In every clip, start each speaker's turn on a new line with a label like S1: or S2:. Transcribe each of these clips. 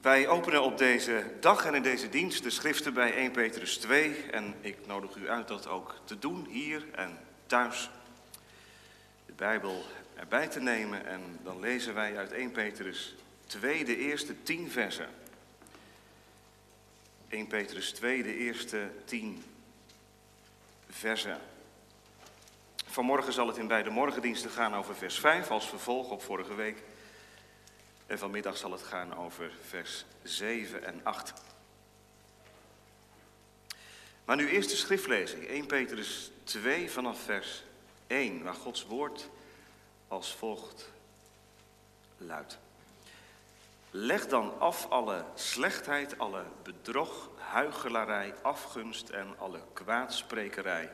S1: Wij openen op deze dag en in deze dienst de schriften bij 1 Petrus 2 en ik nodig u uit dat ook te doen hier en thuis. De Bijbel erbij te nemen en dan lezen wij uit 1 Petrus 2 de eerste tien versen. 1 Petrus 2 de eerste tien versen. Vanmorgen zal het in beide morgendiensten gaan over vers 5 als vervolg op vorige week. En vanmiddag zal het gaan over vers 7 en 8. Maar nu eerst de schriftlezing, 1 Petrus 2 vanaf vers 1, waar Gods woord als volgt luidt. Leg dan af alle slechtheid, alle bedrog, huichelarij, afgunst en alle kwaadsprekerij.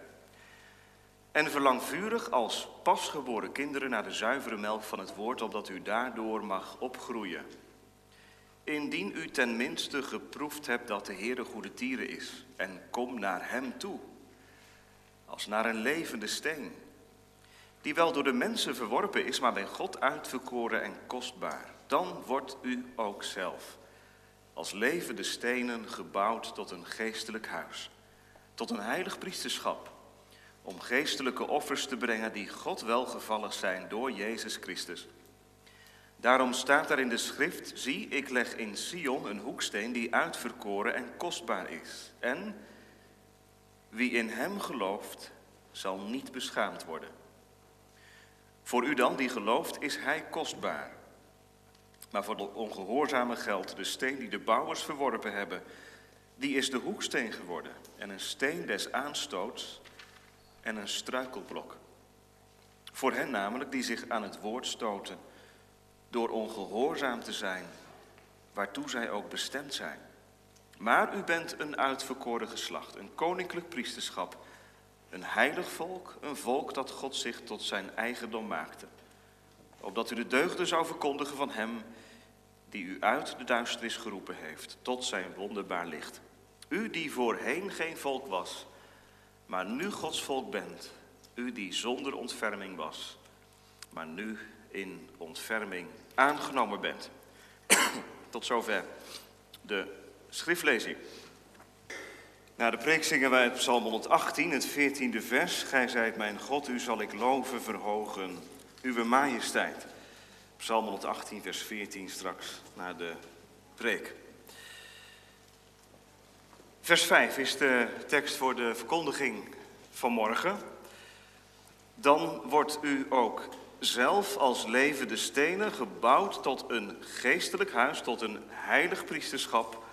S1: En verlang vurig als pasgeboren kinderen naar de zuivere melk van het woord, opdat u daardoor mag opgroeien. Indien u tenminste geproefd hebt dat de Heer goede tieren is, en kom naar Hem toe, als naar een levende steen, die wel door de mensen verworpen is, maar bij God uitverkoren en kostbaar. Dan wordt u ook zelf als levende stenen gebouwd tot een geestelijk huis, tot een heilig priesterschap om geestelijke offers te brengen die God welgevallig zijn door Jezus Christus. Daarom staat er in de schrift, zie, ik leg in Sion een hoeksteen die uitverkoren en kostbaar is. En wie in hem gelooft, zal niet beschaamd worden. Voor u dan, die gelooft, is hij kostbaar. Maar voor de ongehoorzame geldt de steen die de bouwers verworpen hebben, die is de hoeksteen geworden en een steen des aanstoots en een struikelblok. Voor hen namelijk die zich aan het woord stoten door ongehoorzaam te zijn, waartoe zij ook bestemd zijn. Maar u bent een uitverkoren geslacht, een koninklijk priesterschap, een heilig volk, een volk dat God zich tot zijn eigendom maakte. Opdat u de deugden zou verkondigen van hem die u uit de duisternis geroepen heeft, tot zijn wonderbaar licht. U die voorheen geen volk was, maar nu Gods volk bent, u die zonder ontferming was, maar nu in ontferming aangenomen bent. Tot zover de schriftlezing. Na de preek zingen wij het Psalm 118, het 14e vers. Gij zijt mijn God, u zal ik loven, verhogen, uw majesteit. Psalm 118, vers 14 straks na de preek. Vers 5 is de tekst voor de verkondiging van morgen. Dan wordt u ook zelf als levende stenen gebouwd tot een geestelijk huis, tot een heilig priesterschap,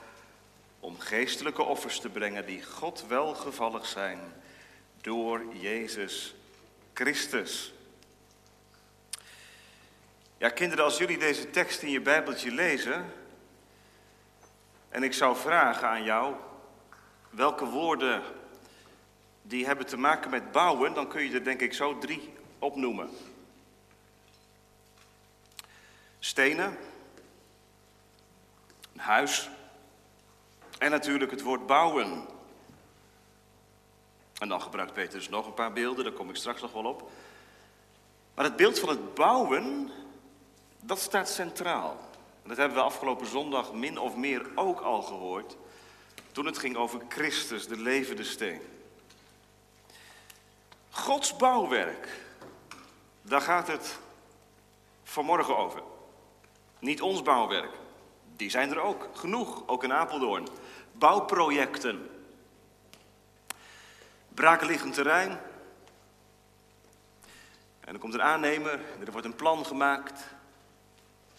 S1: om geestelijke offers te brengen die God welgevallig zijn door Jezus Christus. Ja, kinderen, als jullie deze tekst in je Bijbeltje lezen, en ik zou vragen aan jou, welke woorden die hebben te maken met bouwen, dan kun je er denk ik zo drie opnoemen. Stenen, een huis en natuurlijk het woord bouwen. En dan gebruikt Petrus nog een paar beelden, daar kom ik straks nog wel op. Maar het beeld van het bouwen, dat staat centraal. En dat hebben we afgelopen zondag min of meer ook al gehoord. Toen het ging over Christus, de levende steen. Gods bouwwerk, daar gaat het vanmorgen over. Niet ons bouwwerk. Die zijn er ook, genoeg, ook in Apeldoorn. Bouwprojecten. Braakliggend terrein. En dan komt een aannemer, er wordt een plan gemaakt.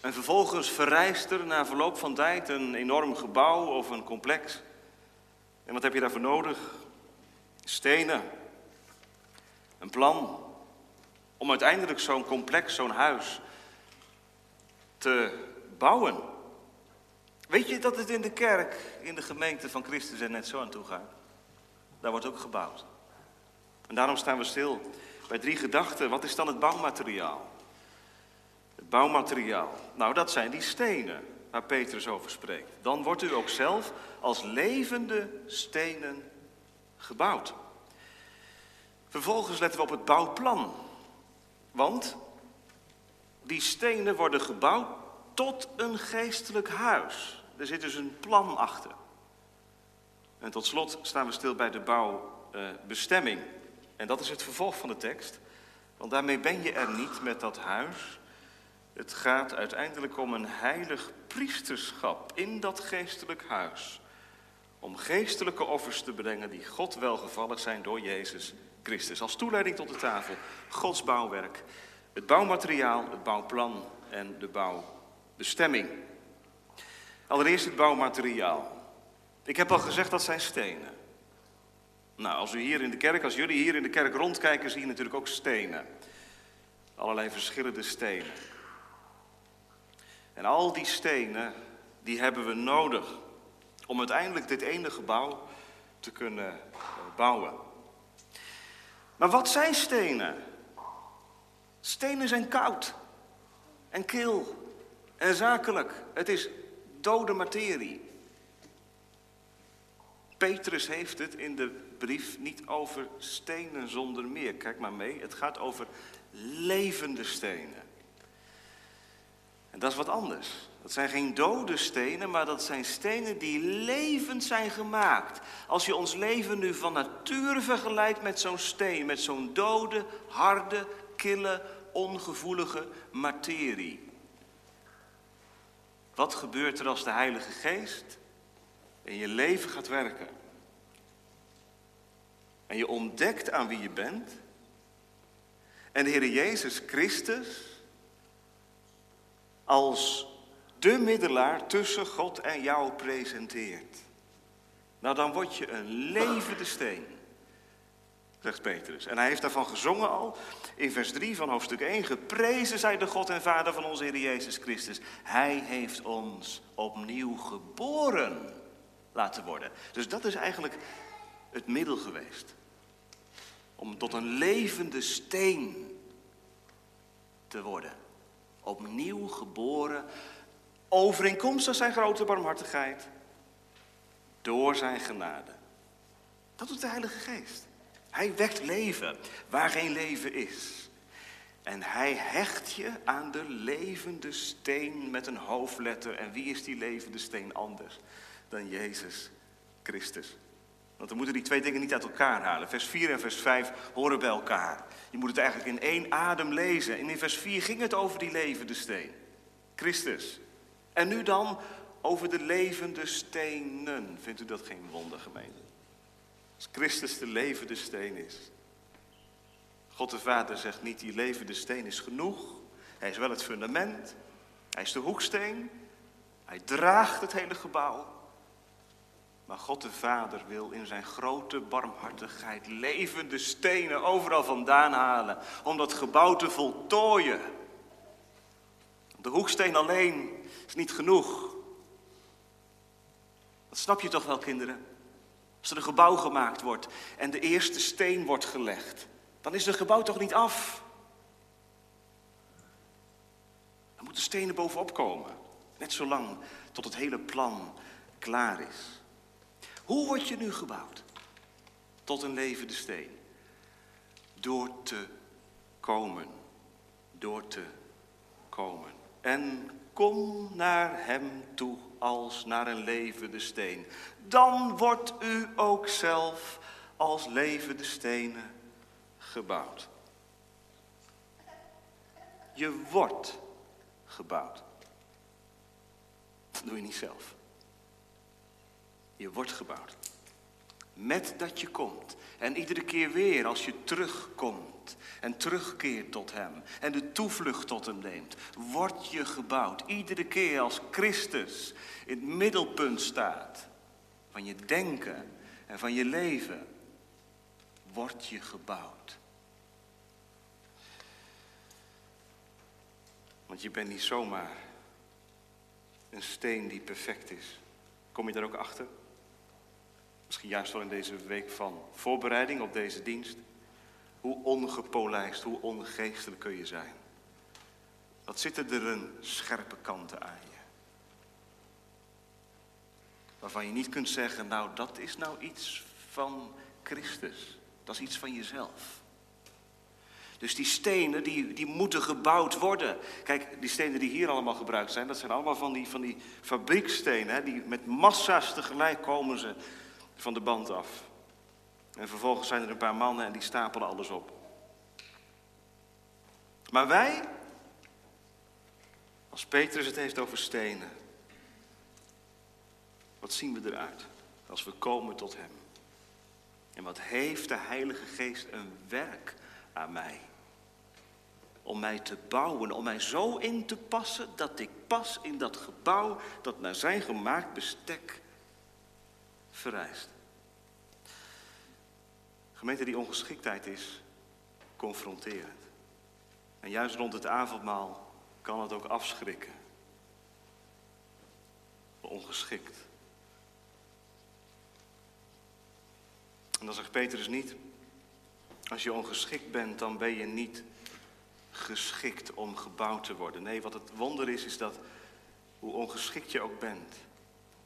S1: En vervolgens verrijst er na verloop van tijd een enorm gebouw of een complex. En wat heb je daarvoor nodig? Stenen. Een plan om uiteindelijk zo'n complex, zo'n huis te bouwen. Weet je dat het in de kerk, in de gemeente van Christus er net zo aan toe gaat? Daar wordt ook gebouwd. En daarom staan we stil bij drie gedachten. Wat is dan het bouwmateriaal? Het bouwmateriaal. Nou, dat zijn die stenen waar Petrus over spreekt. Dan wordt u ook zelf als levende stenen gebouwd. Vervolgens letten we op het bouwplan. Want die stenen worden gebouwd tot een geestelijk huis. Er zit dus een plan achter. En tot slot staan we stil bij de bouwbestemming. en dat is het vervolg van de tekst. Want daarmee ben je er niet met dat huis. Het gaat uiteindelijk om een heilig priesterschap in dat geestelijk huis. Om geestelijke offers te brengen die God welgevallig zijn door Jezus Christus. Als toeleiding tot de tafel, Gods bouwwerk, het bouwmateriaal, het bouwplan en de bouwbestemming. Allereerst het bouwmateriaal. Ik heb al gezegd dat zijn stenen. Nou, als u hier in de kerk, als jullie hier in de kerk rondkijken, zie je natuurlijk ook stenen. Allerlei verschillende stenen. En al die stenen, die hebben we nodig om uiteindelijk dit ene gebouw te kunnen eh, bouwen. Maar wat zijn stenen? Stenen zijn koud en kil en zakelijk. Het is dode materie. Petrus heeft het in de brief niet over stenen zonder meer. Kijk maar mee, het gaat over levende stenen. En dat is wat anders. Dat zijn geen dode stenen, maar dat zijn stenen die levend zijn gemaakt. Als je ons leven nu van nature vergelijkt met zo'n steen, met zo'n dode, harde, kille, ongevoelige materie. Wat gebeurt er als de Heilige Geest in je leven gaat werken? En je ontdekt aan wie je bent. En de Heer Jezus Christus als de middelaar tussen God en jou presenteert. Nou, dan word je een levende steen, zegt Petrus. En hij heeft daarvan gezongen al in vers 3 van hoofdstuk 1. Geprezen zij de God en Vader van onze Heer Jezus Christus. Hij heeft ons opnieuw geboren laten worden. Dus dat is eigenlijk het middel geweest. Om tot een levende steen te worden. Opnieuw geboren overeenkomstig zijn grote barmhartigheid, door zijn genade. Dat doet de Heilige Geest. Hij wekt leven waar geen leven is. En hij hecht je aan de levende steen met een hoofdletter. En wie is die levende steen anders dan Jezus Christus? Want we moeten die twee dingen niet uit elkaar halen. Vers 4 en vers 5 horen bij elkaar. Je moet het eigenlijk in één adem lezen. En in vers 4 ging het over die levende steen. Christus. En nu dan over de levende stenen. Vindt u dat geen wonder, gemeente? Als Christus de levende steen is. God de Vader zegt niet, die levende steen is genoeg. Hij is wel het fundament. Hij is de hoeksteen. Hij draagt het hele gebouw. Maar God de Vader wil in zijn grote barmhartigheid levende stenen overal vandaan halen. Om dat gebouw te voltooien. De hoeksteen alleen is niet genoeg. Dat snap je toch wel, kinderen? Als er een gebouw gemaakt wordt en de eerste steen wordt gelegd, dan is het gebouw toch niet af? Dan moeten stenen bovenop komen. Net zolang tot het hele plan klaar is. Hoe word je nu gebouwd? Tot een levende steen. Door te komen. Door te komen. En Kom naar hem toe als naar een levende steen. Dan wordt u ook zelf als levende stenen gebouwd. Je wordt gebouwd. Dat doe je niet zelf. Je wordt gebouwd. Met dat je komt. En iedere keer weer als je terugkomt en terugkeert tot Hem en de toevlucht tot Hem neemt, word je gebouwd. Iedere keer als Christus in het middelpunt staat van je denken en van je leven, word je gebouwd. Want je bent niet zomaar een steen die perfect is. Kom je daar ook achter? Misschien juist wel in deze week van voorbereiding op deze dienst. Hoe ongepolijst, hoe ongeestelijk kun je zijn? Wat zitten er een scherpe kanten aan je? Waarvan je niet kunt zeggen, nou dat is nou iets van Christus. Dat is iets van jezelf. Dus die stenen, die, die moeten gebouwd worden. Kijk, die stenen die hier allemaal gebruikt zijn, dat zijn allemaal van die, van die fabriekstenen. Die, met massa's tegelijk komen ze van de band af. En vervolgens zijn er een paar mannen en die stapelen alles op. Maar wij, als Petrus het heeft over stenen, wat zien we eruit als we komen tot Hem? En wat heeft de Heilige Geest een werk aan mij? Om mij te bouwen, om mij zo in te passen dat ik pas in dat gebouw dat naar zijn gemaakt bestek Gemeente, die ongeschiktheid is confronterend. En juist rond het avondmaal kan het ook afschrikken. Ongeschikt. En dan zegt Petrus niet, als je ongeschikt bent, dan ben je niet geschikt om gebouwd te worden. Nee, wat het wonder is, is dat hoe ongeschikt je ook bent,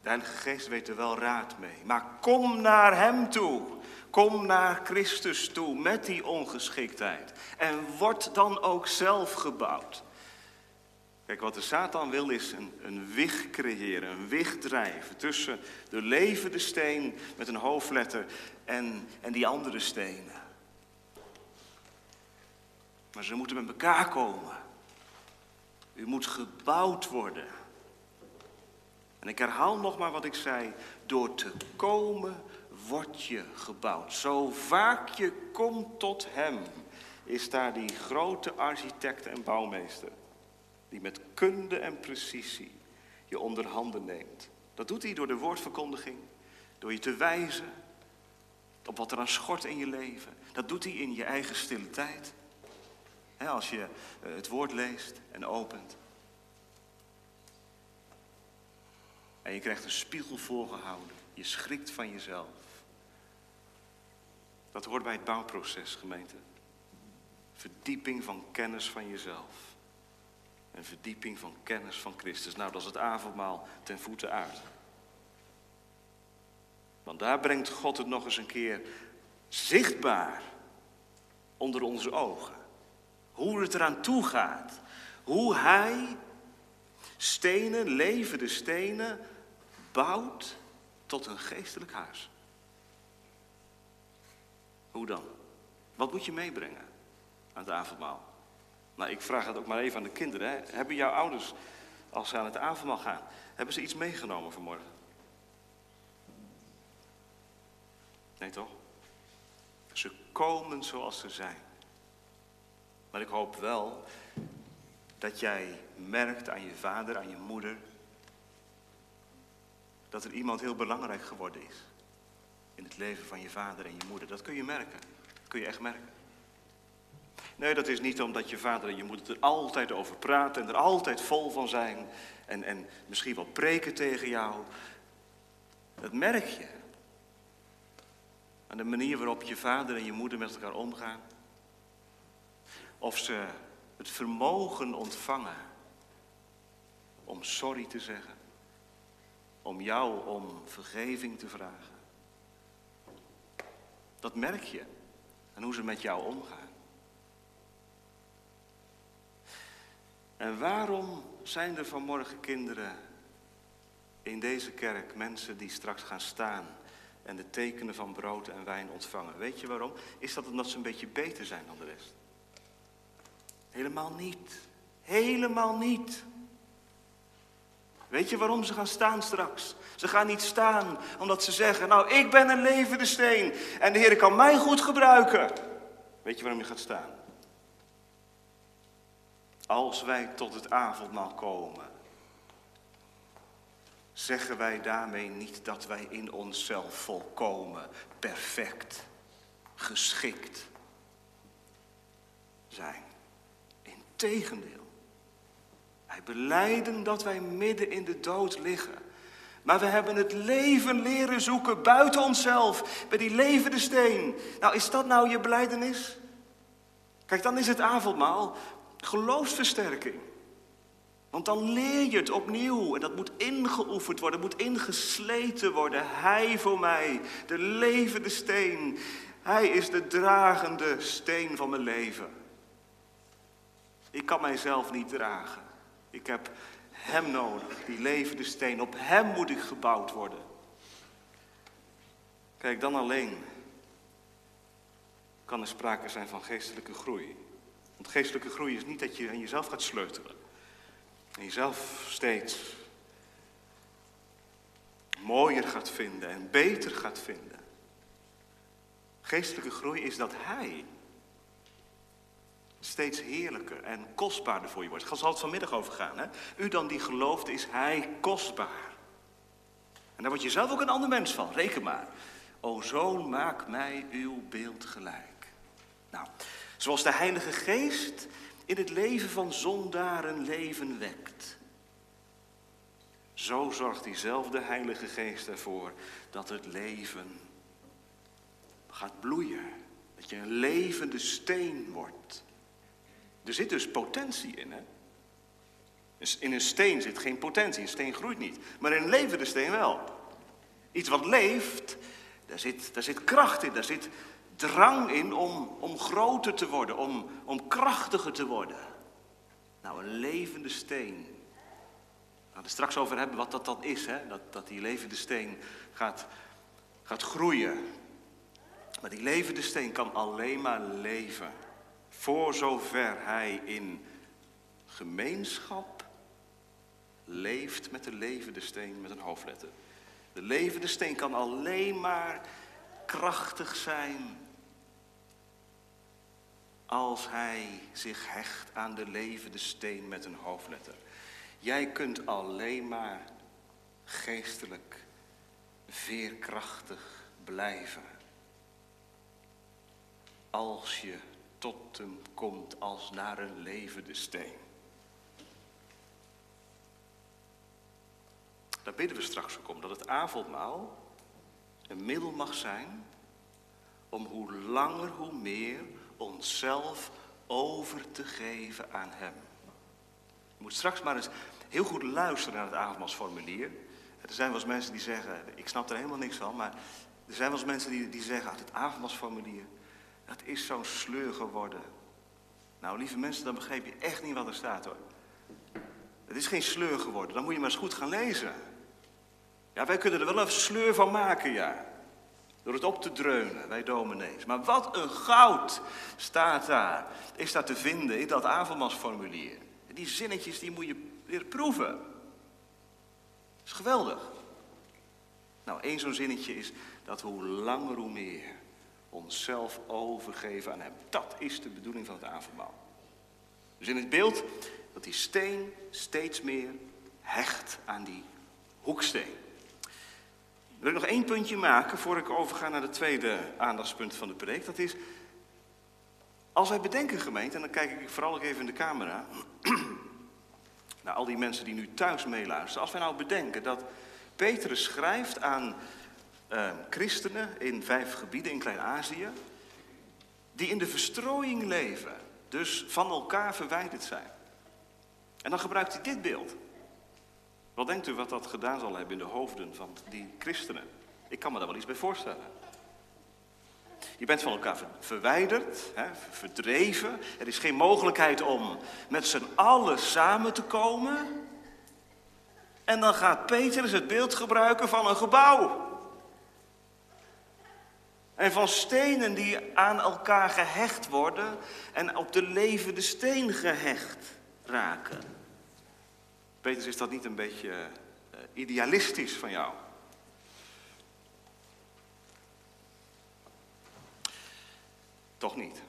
S1: de Heilige Geest weet er wel raad mee. Maar kom naar Hem toe. Kom naar Christus toe met die ongeschiktheid. En word dan ook zelf gebouwd. Kijk, wat de Satan wil is een, een wig creëren, een wig drijven tussen de levende steen met een hoofdletter en, en die andere stenen. Maar ze moeten met elkaar komen. U moet gebouwd worden. En ik herhaal nog maar wat ik zei. Door te komen word je gebouwd. Zo vaak je komt tot Hem, is daar die grote architect en bouwmeester. Die met kunde en precisie je onder handen neemt. Dat doet hij door de woordverkondiging. Door je te wijzen op wat er aan schort in je leven. Dat doet hij in je eigen stille tijd. als je eh, het woord leest en opent. En je krijgt een spiegel voorgehouden. Je schrikt van jezelf. Dat hoort bij het bouwproces, gemeente. Verdieping van kennis van jezelf. En verdieping van kennis van Christus. Nou, dat is het avondmaal ten voeten uit. Want daar brengt God het nog eens een keer zichtbaar onder onze ogen. Hoe het eraan toe gaat. Hoe Hij stenen, levende stenen, bouwt tot een geestelijk huis. Hoe dan? Wat moet je meebrengen aan het avondmaal? Nou, ik vraag het ook maar even aan de kinderen. Hè. Hebben jouw ouders, als ze aan het avondmaal gaan, hebben ze iets meegenomen vanmorgen? Nee toch? Ze komen zoals ze zijn. Maar ik hoop wel dat jij merkt aan je vader, aan je moeder, dat er iemand heel belangrijk geworden is in het leven van je vader en je moeder. Dat kun je merken. Dat kun je echt merken. Nee, dat is niet omdat je vader en je moeder er altijd over praten en er altijd vol van zijn en, en misschien wel preken tegen jou. Dat merk je. Aan de manier waarop je vader en je moeder met elkaar omgaan. Of ze het vermogen ontvangen om sorry te zeggen. Om jou om vergeving te vragen. Dat merk je. En hoe ze met jou omgaan. En waarom zijn er vanmorgen kinderen in deze kerk, mensen die straks gaan staan en de tekenen van brood en wijn ontvangen? Weet je waarom? Is dat omdat ze een beetje beter zijn dan de rest? Helemaal niet. Helemaal niet. Weet je waarom ze gaan staan straks? Ze gaan niet staan omdat ze zeggen, nou ik ben een levende steen en de Heer kan mij goed gebruiken. Weet je waarom je gaat staan? Als wij tot het avondmaal komen, zeggen wij daarmee niet dat wij in onszelf volkomen, perfect, geschikt zijn. Integendeel. Wij beleiden dat wij midden in de dood liggen. Maar we hebben het leven leren zoeken buiten onszelf, bij die levende steen. Nou, is dat nou je beleidenis? Kijk, dan is het avondmaal geloofsversterking. Want dan leer je het opnieuw en dat moet ingeoefend worden, moet ingesleten worden. Hij voor mij, de levende steen. Hij is de dragende steen van mijn leven. Ik kan mijzelf niet dragen. Ik heb Hem nodig, die levende steen. Op Hem moet ik gebouwd worden. Kijk, dan alleen kan er sprake zijn van geestelijke groei. Want geestelijke groei is niet dat je aan jezelf gaat sleutelen. En jezelf steeds mooier gaat vinden en beter gaat vinden. Geestelijke groei is dat Hij steeds heerlijker en kostbaarder voor je wordt. Daar zal het vanmiddag over gaan. Hè? U dan die gelooft, is Hij kostbaar. En daar word je zelf ook een ander mens van, reken maar. O zoon, maak mij uw beeld gelijk. Nou, zoals de Heilige Geest in het leven van zondaren leven wekt. Zo zorgt diezelfde Heilige Geest ervoor dat het leven gaat bloeien. Dat je een levende steen wordt. Er zit dus potentie in, hè? In een steen zit geen potentie, een steen groeit niet. Maar in een levende steen wel. Iets wat leeft, daar zit, daar zit kracht in, daar zit drang in om, om groter te worden, om, om krachtiger te worden. Nou, een levende steen. We gaan er straks over hebben wat dat dan is, hè? Dat, dat die levende steen gaat, gaat groeien. Maar die levende steen kan alleen maar leven voor zover hij in gemeenschap leeft met de levende steen met een hoofdletter. De levende steen kan alleen maar krachtig zijn als hij zich hecht aan de levende steen met een hoofdletter. Jij kunt alleen maar geestelijk veerkrachtig blijven als je tot hem komt als naar een levende steen. Daar bidden we straks ook om, dat het avondmaal een middel mag zijn om hoe langer hoe meer onszelf over te geven aan Hem. Je moet straks maar eens heel goed luisteren naar het avondmaalsformulier. Er zijn wel eens mensen die zeggen, ik snap er helemaal niks van, maar er zijn wel eens mensen die, die zeggen, het avondmaalsformulier, dat is zo'n sleur geworden. Nou, lieve mensen, dan begreep je echt niet wat er staat hoor. Het is geen sleur geworden, dan moet je maar eens goed gaan lezen. Ja, wij kunnen er wel een sleur van maken, ja. Door het op te dreunen, wij dominees. Maar wat een goud staat daar, is daar te vinden in dat avondmaalsformulier. Die zinnetjes, die moet je weer proeven. Dat is geweldig. Nou, één zo'n zinnetje is dat hoe langer hoe meer onszelf overgeven aan Hem. Dat is de bedoeling van het avondmaal. Dus in het beeld dat die steen steeds meer hecht aan die hoeksteen. Ik wil nog één puntje maken voor ik overga naar het tweede aandachtspunt van de preek. Dat is, als wij bedenken gemeente, en dan kijk ik vooral ook even in de camera, naar al die mensen die nu thuis meeluisteren. Als wij nou bedenken dat Petrus schrijft aan uh, christenen in vijf gebieden in Klein-Azië, die in de verstrooiing leven, dus van elkaar verwijderd zijn. En dan gebruikt hij dit beeld. Wat denkt u wat dat gedaan zal hebben in de hoofden van die christenen? Ik kan me daar wel iets bij voorstellen. Je bent van elkaar verwijderd, hè, verdreven. Er is geen mogelijkheid om met z'n allen samen te komen. En dan gaat Petrus het beeld gebruiken van een gebouw. En van stenen die aan elkaar gehecht worden en op de levende steen gehecht raken. Petrus, is dat niet een beetje uh, idealistisch van jou? Toch niet.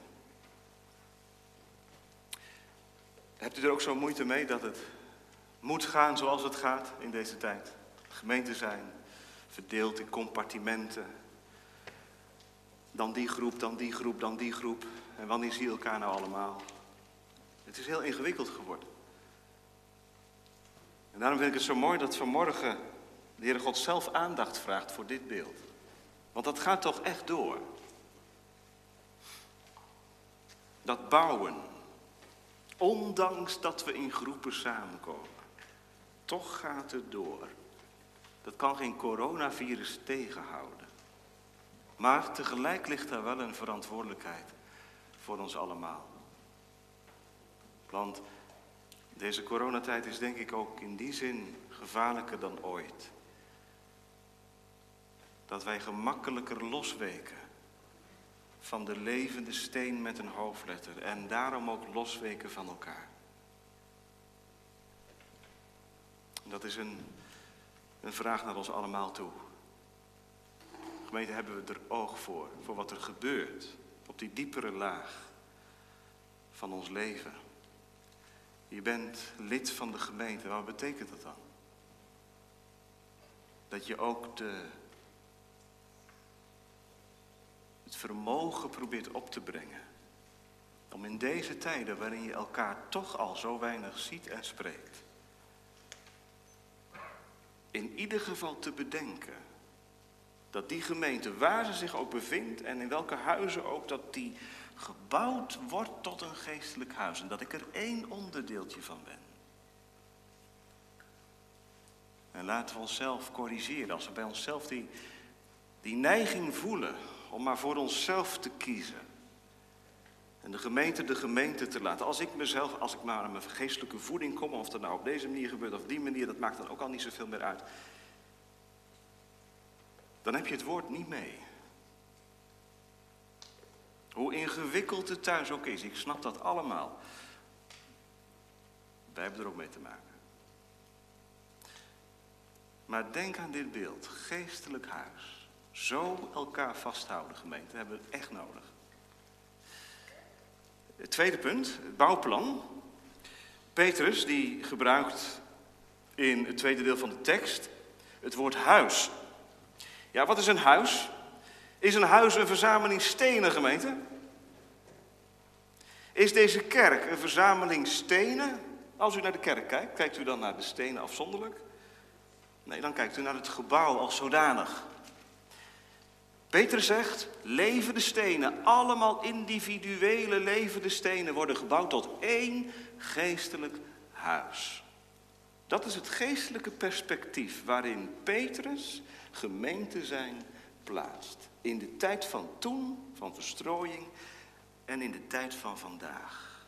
S1: Hebt u er ook zo moeite mee dat het moet gaan zoals het gaat in deze tijd? Gemeenten zijn verdeeld in compartimenten, dan die groep, dan die groep, dan die groep. En wanneer zie je elkaar nou allemaal? Het is heel ingewikkeld geworden. En daarom vind ik het zo mooi dat vanmorgen de Heere God zelf aandacht vraagt voor dit beeld. Want dat gaat toch echt door. Dat bouwen, ondanks dat we in groepen samenkomen, toch gaat het door. Dat kan geen coronavirus tegenhouden. Maar tegelijk ligt daar wel een verantwoordelijkheid voor ons allemaal. Want deze coronatijd is denk ik ook in die zin gevaarlijker dan ooit. Dat wij gemakkelijker losweken van de levende steen met een hoofdletter en daarom ook losweken van elkaar. Dat is een, een vraag naar ons allemaal toe. Gemeente, hebben we er oog voor, voor wat er gebeurt op die diepere laag van ons leven? Je bent lid van de gemeente, wat betekent dat dan? Dat je ook de, het vermogen probeert op te brengen. Om in deze tijden waarin je elkaar toch al zo weinig ziet en spreekt. In ieder geval te bedenken dat die gemeente, waar ze zich ook bevindt en in welke huizen ook, dat die gebouwd wordt tot een geestelijk huis. En dat ik er één onderdeeltje van ben. En laten we onszelf corrigeren als we bij onszelf die, die neiging voelen om maar voor onszelf te kiezen. En de gemeente de gemeente te laten. Als ik mezelf, als ik maar aan mijn geestelijke voeding kom, of dat nou op deze manier gebeurt of die manier, dat maakt dan ook al niet zoveel meer uit. Dan heb je het woord niet mee. Hoe ingewikkeld het thuis ook is, ik snap dat allemaal. Wij hebben er ook mee te maken. Maar denk aan dit beeld, geestelijk huis. Zo elkaar vasthouden, gemeente, hebben we echt nodig. Het tweede punt, het bouwplan. Petrus die gebruikt in het tweede deel van de tekst het woord huis. Ja, wat is een huis? Is een huis een verzameling stenen, gemeente? Is deze kerk een verzameling stenen? Als u naar de kerk kijkt, kijkt u dan naar de stenen afzonderlijk? Nee, dan kijkt u naar het gebouw als zodanig. Peter zegt, levende stenen, allemaal individuele levende stenen worden gebouwd tot één geestelijk huis. Dat is het geestelijke perspectief waarin Petrus gemeente zijn plaatst. In de tijd van toen, van verstrooiing en in de tijd van vandaag.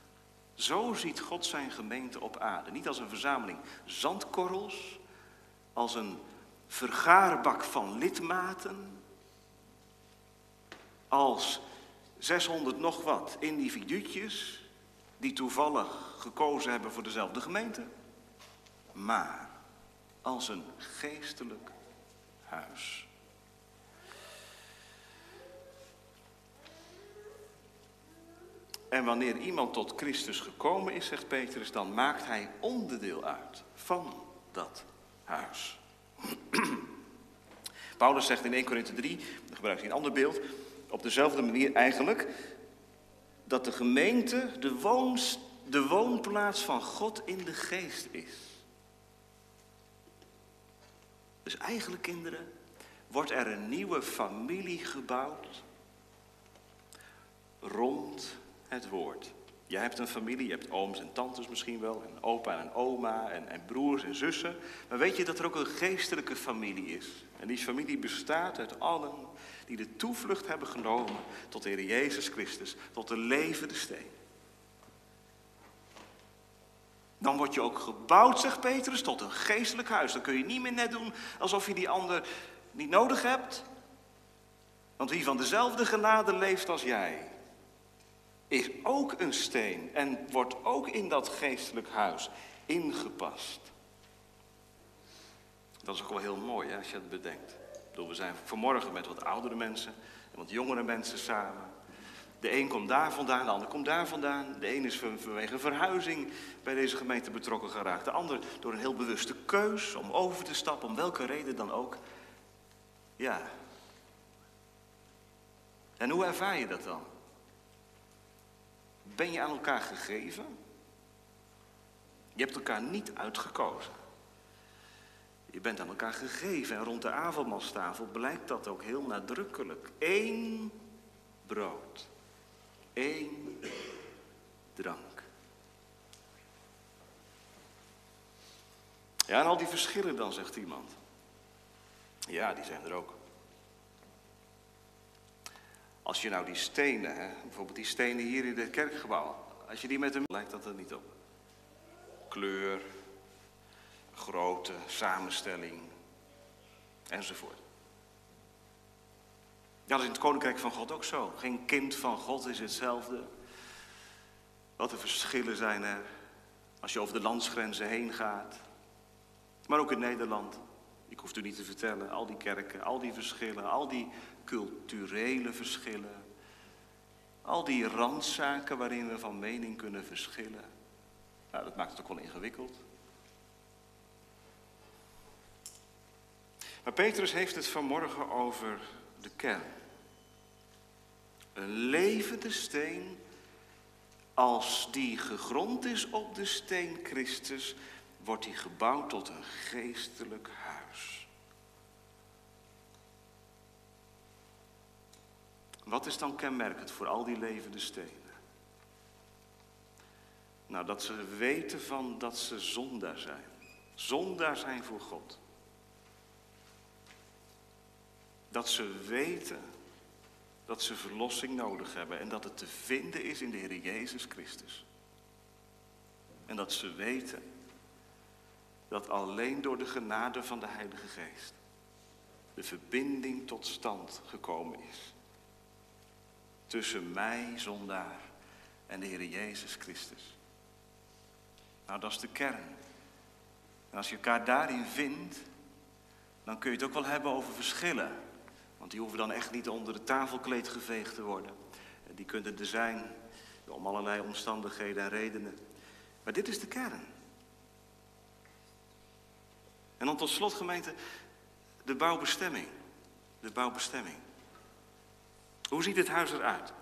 S1: Zo ziet God zijn gemeente op aarde. Niet als een verzameling zandkorrels, als een vergaarbak van lidmaten, als 600 nog wat individuutjes die toevallig gekozen hebben voor dezelfde gemeente, maar als een geestelijk huis. En wanneer iemand tot Christus gekomen is, zegt Petrus, dan maakt hij onderdeel uit van dat huis. Paulus zegt in 1 Korinthe 3, dan gebruikt hij een ander beeld, op dezelfde manier eigenlijk, dat de gemeente de, de woonplaats van God in de geest is. Dus eigenlijk, kinderen, wordt er een nieuwe familie gebouwd rond het woord. Jij hebt een familie, je hebt ooms en tantes misschien wel, en opa en oma en, en broers en zussen. Maar weet je dat er ook een geestelijke familie is? En die familie bestaat uit allen die de toevlucht hebben genomen tot de Heer Jezus Christus, tot de levende steen. Dan word je ook gebouwd, zegt Petrus, tot een geestelijk huis. Dan kun je niet meer net doen alsof je die ander niet nodig hebt. Want wie van dezelfde genade leeft als jij, is ook een steen en wordt ook in dat geestelijk huis ingepast. Dat is ook wel heel mooi hè, als je het bedenkt. Bedoel, we zijn vanmorgen met wat oudere mensen en wat jongere mensen samen. De een komt daar vandaan, de ander komt daar vandaan. De een is vanwege verhuizing bij deze gemeente betrokken geraakt. De ander door een heel bewuste keus om over te stappen, om welke reden dan ook. Ja. En hoe ervaar je dat dan? Ben je aan elkaar gegeven? Je hebt elkaar niet uitgekozen. Je bent aan elkaar gegeven en rond de avondmaalstafel blijkt dat ook heel nadrukkelijk. Eén brood, één drank. Ja, en al die verschillen dan, zegt iemand. Ja, die zijn er ook. Als je nou die stenen, hè, bijvoorbeeld die stenen hier in het kerkgebouw, als je die met hem lijkt dat er niet op. kleur, grootte, samenstelling enzovoort. Dat is in het koninkrijk van God ook zo. Geen kind van God is hetzelfde. Wat de verschillen zijn er als je over de landsgrenzen heen gaat. Maar ook in Nederland. Ik hoef u niet te vertellen, al die kerken, al die verschillen, al die culturele verschillen. Al die randzaken waarin we van mening kunnen verschillen. Nou, dat maakt het ook wel ingewikkeld. Maar Petrus heeft het vanmorgen over de kern. Een levende steen, als die gegrond is op de steen Christus, wordt die gebouwd tot een geestelijk huis. Wat is dan kenmerkend voor al die levende stenen? Nou, dat ze weten van dat ze zondaar zijn. Zondaar zijn voor God. Dat ze weten dat ze verlossing nodig hebben en dat het te vinden is in de Heer Jezus Christus. En dat ze weten dat alleen door de genade van de Heilige Geest de verbinding tot stand gekomen is. Tussen mij, zondaar, en de Heer Jezus Christus. Nou, dat is de kern. En als je elkaar daarin vindt, dan kun je het ook wel hebben over verschillen. Want die hoeven dan echt niet onder de tafelkleed geveegd te worden. Die kunnen er zijn om allerlei omstandigheden en redenen. Maar dit is de kern. En dan tot slot gemeente, de bouwbestemming. De bouwbestemming. Hoe ziet het huis eruit?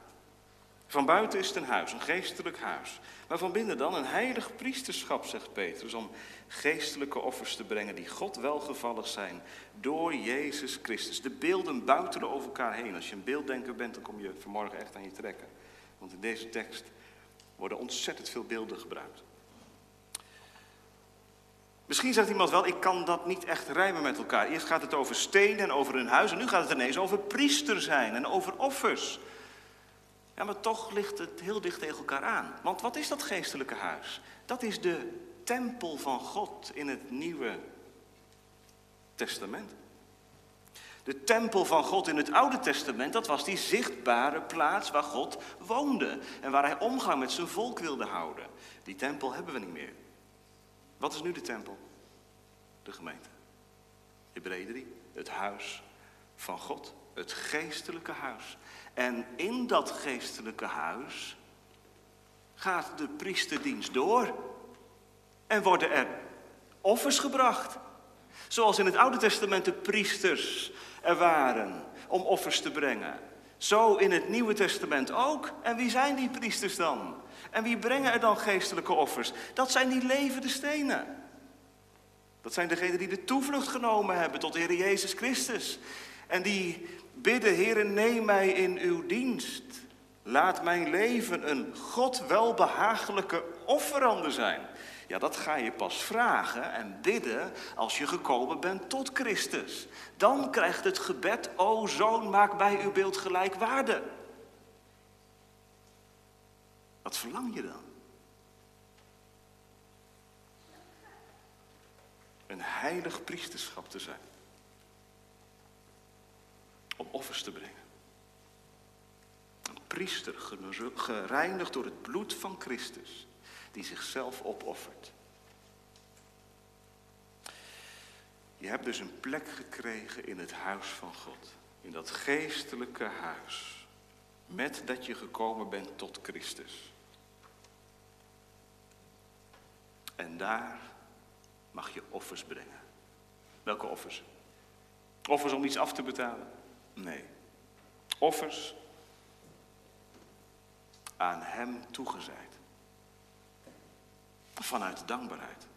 S1: Van buiten is het een huis, een geestelijk huis. Maar van binnen dan een heilig priesterschap, zegt Petrus, om geestelijke offers te brengen die God welgevallig zijn door Jezus Christus. De beelden buiten over elkaar heen. Als je een beelddenker bent, dan kom je vanmorgen echt aan je trekken. Want in deze tekst worden ontzettend veel beelden gebruikt. Misschien zegt iemand wel, ik kan dat niet echt rijmen met elkaar. Eerst gaat het over stenen en over een huis en nu gaat het ineens over priester zijn en over offers. Ja, maar toch ligt het heel dicht tegen elkaar aan. Want wat is dat geestelijke huis? Dat is de tempel van God in het Nieuwe Testament. De tempel van God in het Oude Testament, dat was die zichtbare plaats waar God woonde en waar hij omgang met zijn volk wilde houden. Die tempel hebben we niet meer. Wat is nu de tempel? De gemeente. Hebreeën 3, het huis van God, het geestelijke huis. En in dat geestelijke huis gaat de priesterdienst door en worden er offers gebracht. Zoals in het Oude Testament de priesters er waren om offers te brengen. Zo in het Nieuwe Testament ook. En wie zijn die priesters dan? En wie brengen er dan geestelijke offers? Dat zijn die levende stenen. Dat zijn degenen die de toevlucht genomen hebben tot de Heer Jezus Christus. En die bidden, Heer, neem mij in uw dienst. Laat mijn leven een God welbehagelijke offerande zijn. Ja, dat ga je pas vragen en bidden als je gekomen bent tot Christus. Dan krijgt het gebed, o zoon, maak mij uw beeld gelijkwaardig. Wat verlang je dan? Een heilig priesterschap te zijn. Offers te brengen. Een priester gereinigd door het bloed van Christus. Die zichzelf opoffert. Je hebt dus een plek gekregen in het huis van God. In dat geestelijke huis. Met dat je gekomen bent tot Christus. En daar mag je offers brengen. Welke offers? Offers om iets af te betalen? Nee. Offers aan Hem toegezeid. Vanuit dankbaarheid.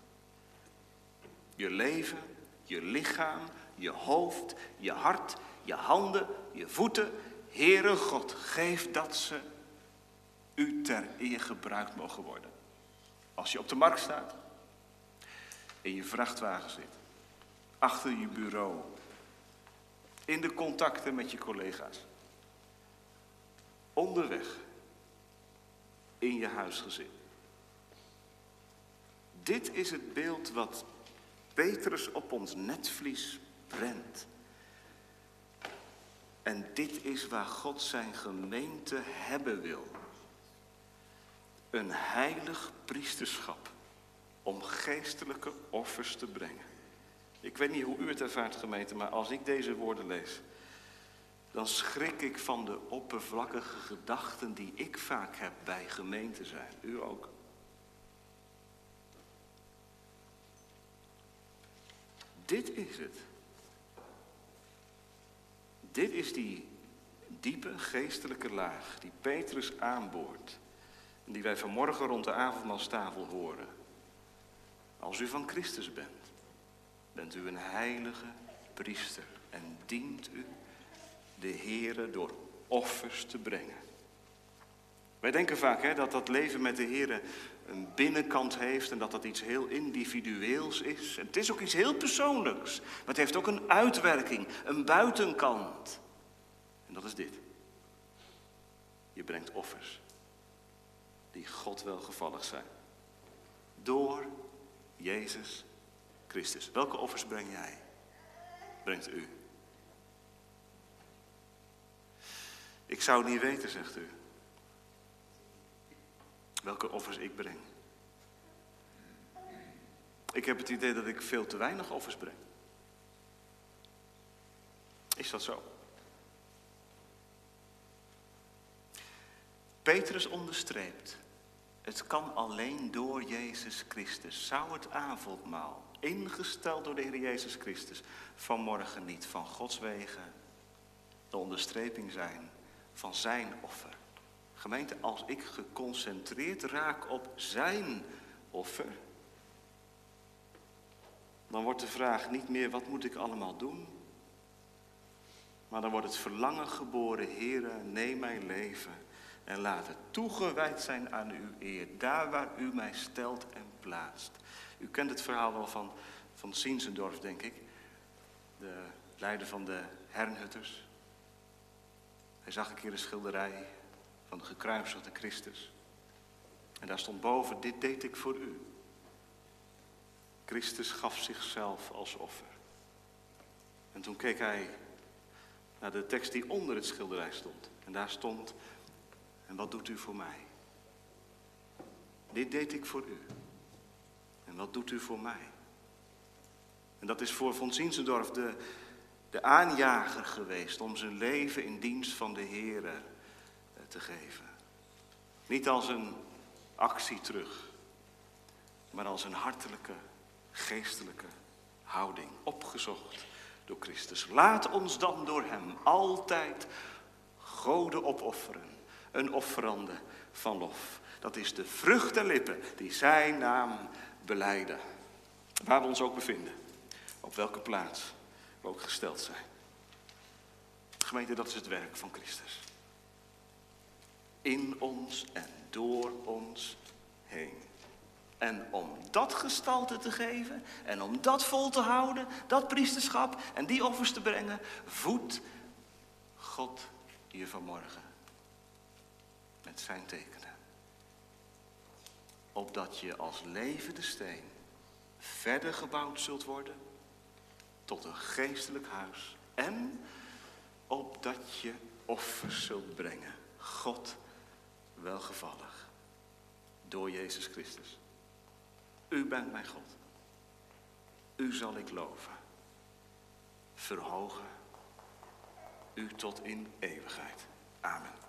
S1: Je leven, je lichaam, je hoofd, je hart, je handen, je voeten. Heere God, geef dat ze u ter eer gebruikt mogen worden. Als je op de markt staat, in je vrachtwagen zit, achter je bureau, in de contacten met je collega's, onderweg, in je huisgezin. Dit is het beeld wat Petrus op ons netvlies brengt. En dit is waar God zijn gemeente hebben wil. Een heilig priesterschap om geestelijke offers te brengen. Ik weet niet hoe u het ervaart, gemeente, maar als ik deze woorden lees, dan schrik ik van de oppervlakkige gedachten die ik vaak heb bij gemeente zijn. U ook. Dit is het. Dit is die diepe geestelijke laag die Petrus aanboort. En die wij vanmorgen rond de avondmaalstafel horen. Als u van Christus bent, bent u een heilige priester en dient u de Heere door offers te brengen. Wij denken vaak hè, dat dat leven met de Heer een binnenkant heeft en dat dat iets heel individueels is. En het is ook iets heel persoonlijks, maar het heeft ook een uitwerking, een buitenkant. En dat is dit. Je brengt offers die God welgevallig zijn. Door Jezus Christus. Welke offers breng jij? Brengt u? Ik zou niet weten, zegt u welke offers ik breng. Ik heb het idee dat ik veel te weinig offers breng. Is dat zo? Petrus onderstreept, het kan alleen door Jezus Christus. Zou het avondmaal, ingesteld door de Heer Jezus Christus, vanmorgen niet van Gods wegen de onderstreping zijn van zijn offer? Gemeente, als ik geconcentreerd raak op zijn offer, dan wordt de vraag niet meer wat moet ik allemaal doen, maar dan wordt het verlangen geboren, Heere, neem mijn leven en laat het toegewijd zijn aan uw eer, daar waar u mij stelt en U kent het verhaal wel van, van denk ik, de leider van de Hernhutters. Hij zag een keer een schilderij van de gekruisigde Christus. En daar stond boven, dit deed ik voor u. Christus gaf zichzelf als offer. En toen keek hij naar de tekst die onder het schilderij stond. En daar stond, en wat doet u voor mij? Dit deed ik voor u. Wat doet u voor mij? En dat is voor von Zinsendorf de, de aanjager geweest om zijn leven in dienst van de Heer te geven. Niet als een actie terug, maar als een hartelijke, geestelijke houding, opgezocht door Christus. Laat ons dan door Hem altijd goden opofferen, een offerande van lof. Dat is de vrucht der lippen die Zijn naam beleiden. Waar we ons ook bevinden, op welke plaats we ook gesteld zijn. Gemeente, dat is het werk van Christus in ons en door ons heen. En om dat gestalte te geven en om dat vol te houden, dat priesterschap en die offers te brengen, voedt God je vanmorgen met zijn tekenen. Opdat je als levende steen verder gebouwd zult worden tot een geestelijk huis en opdat je offers zult brengen. God welgevallig. Door Jezus Christus. U bent mijn God. U zal ik loven. Verhogen. U tot in eeuwigheid. Amen.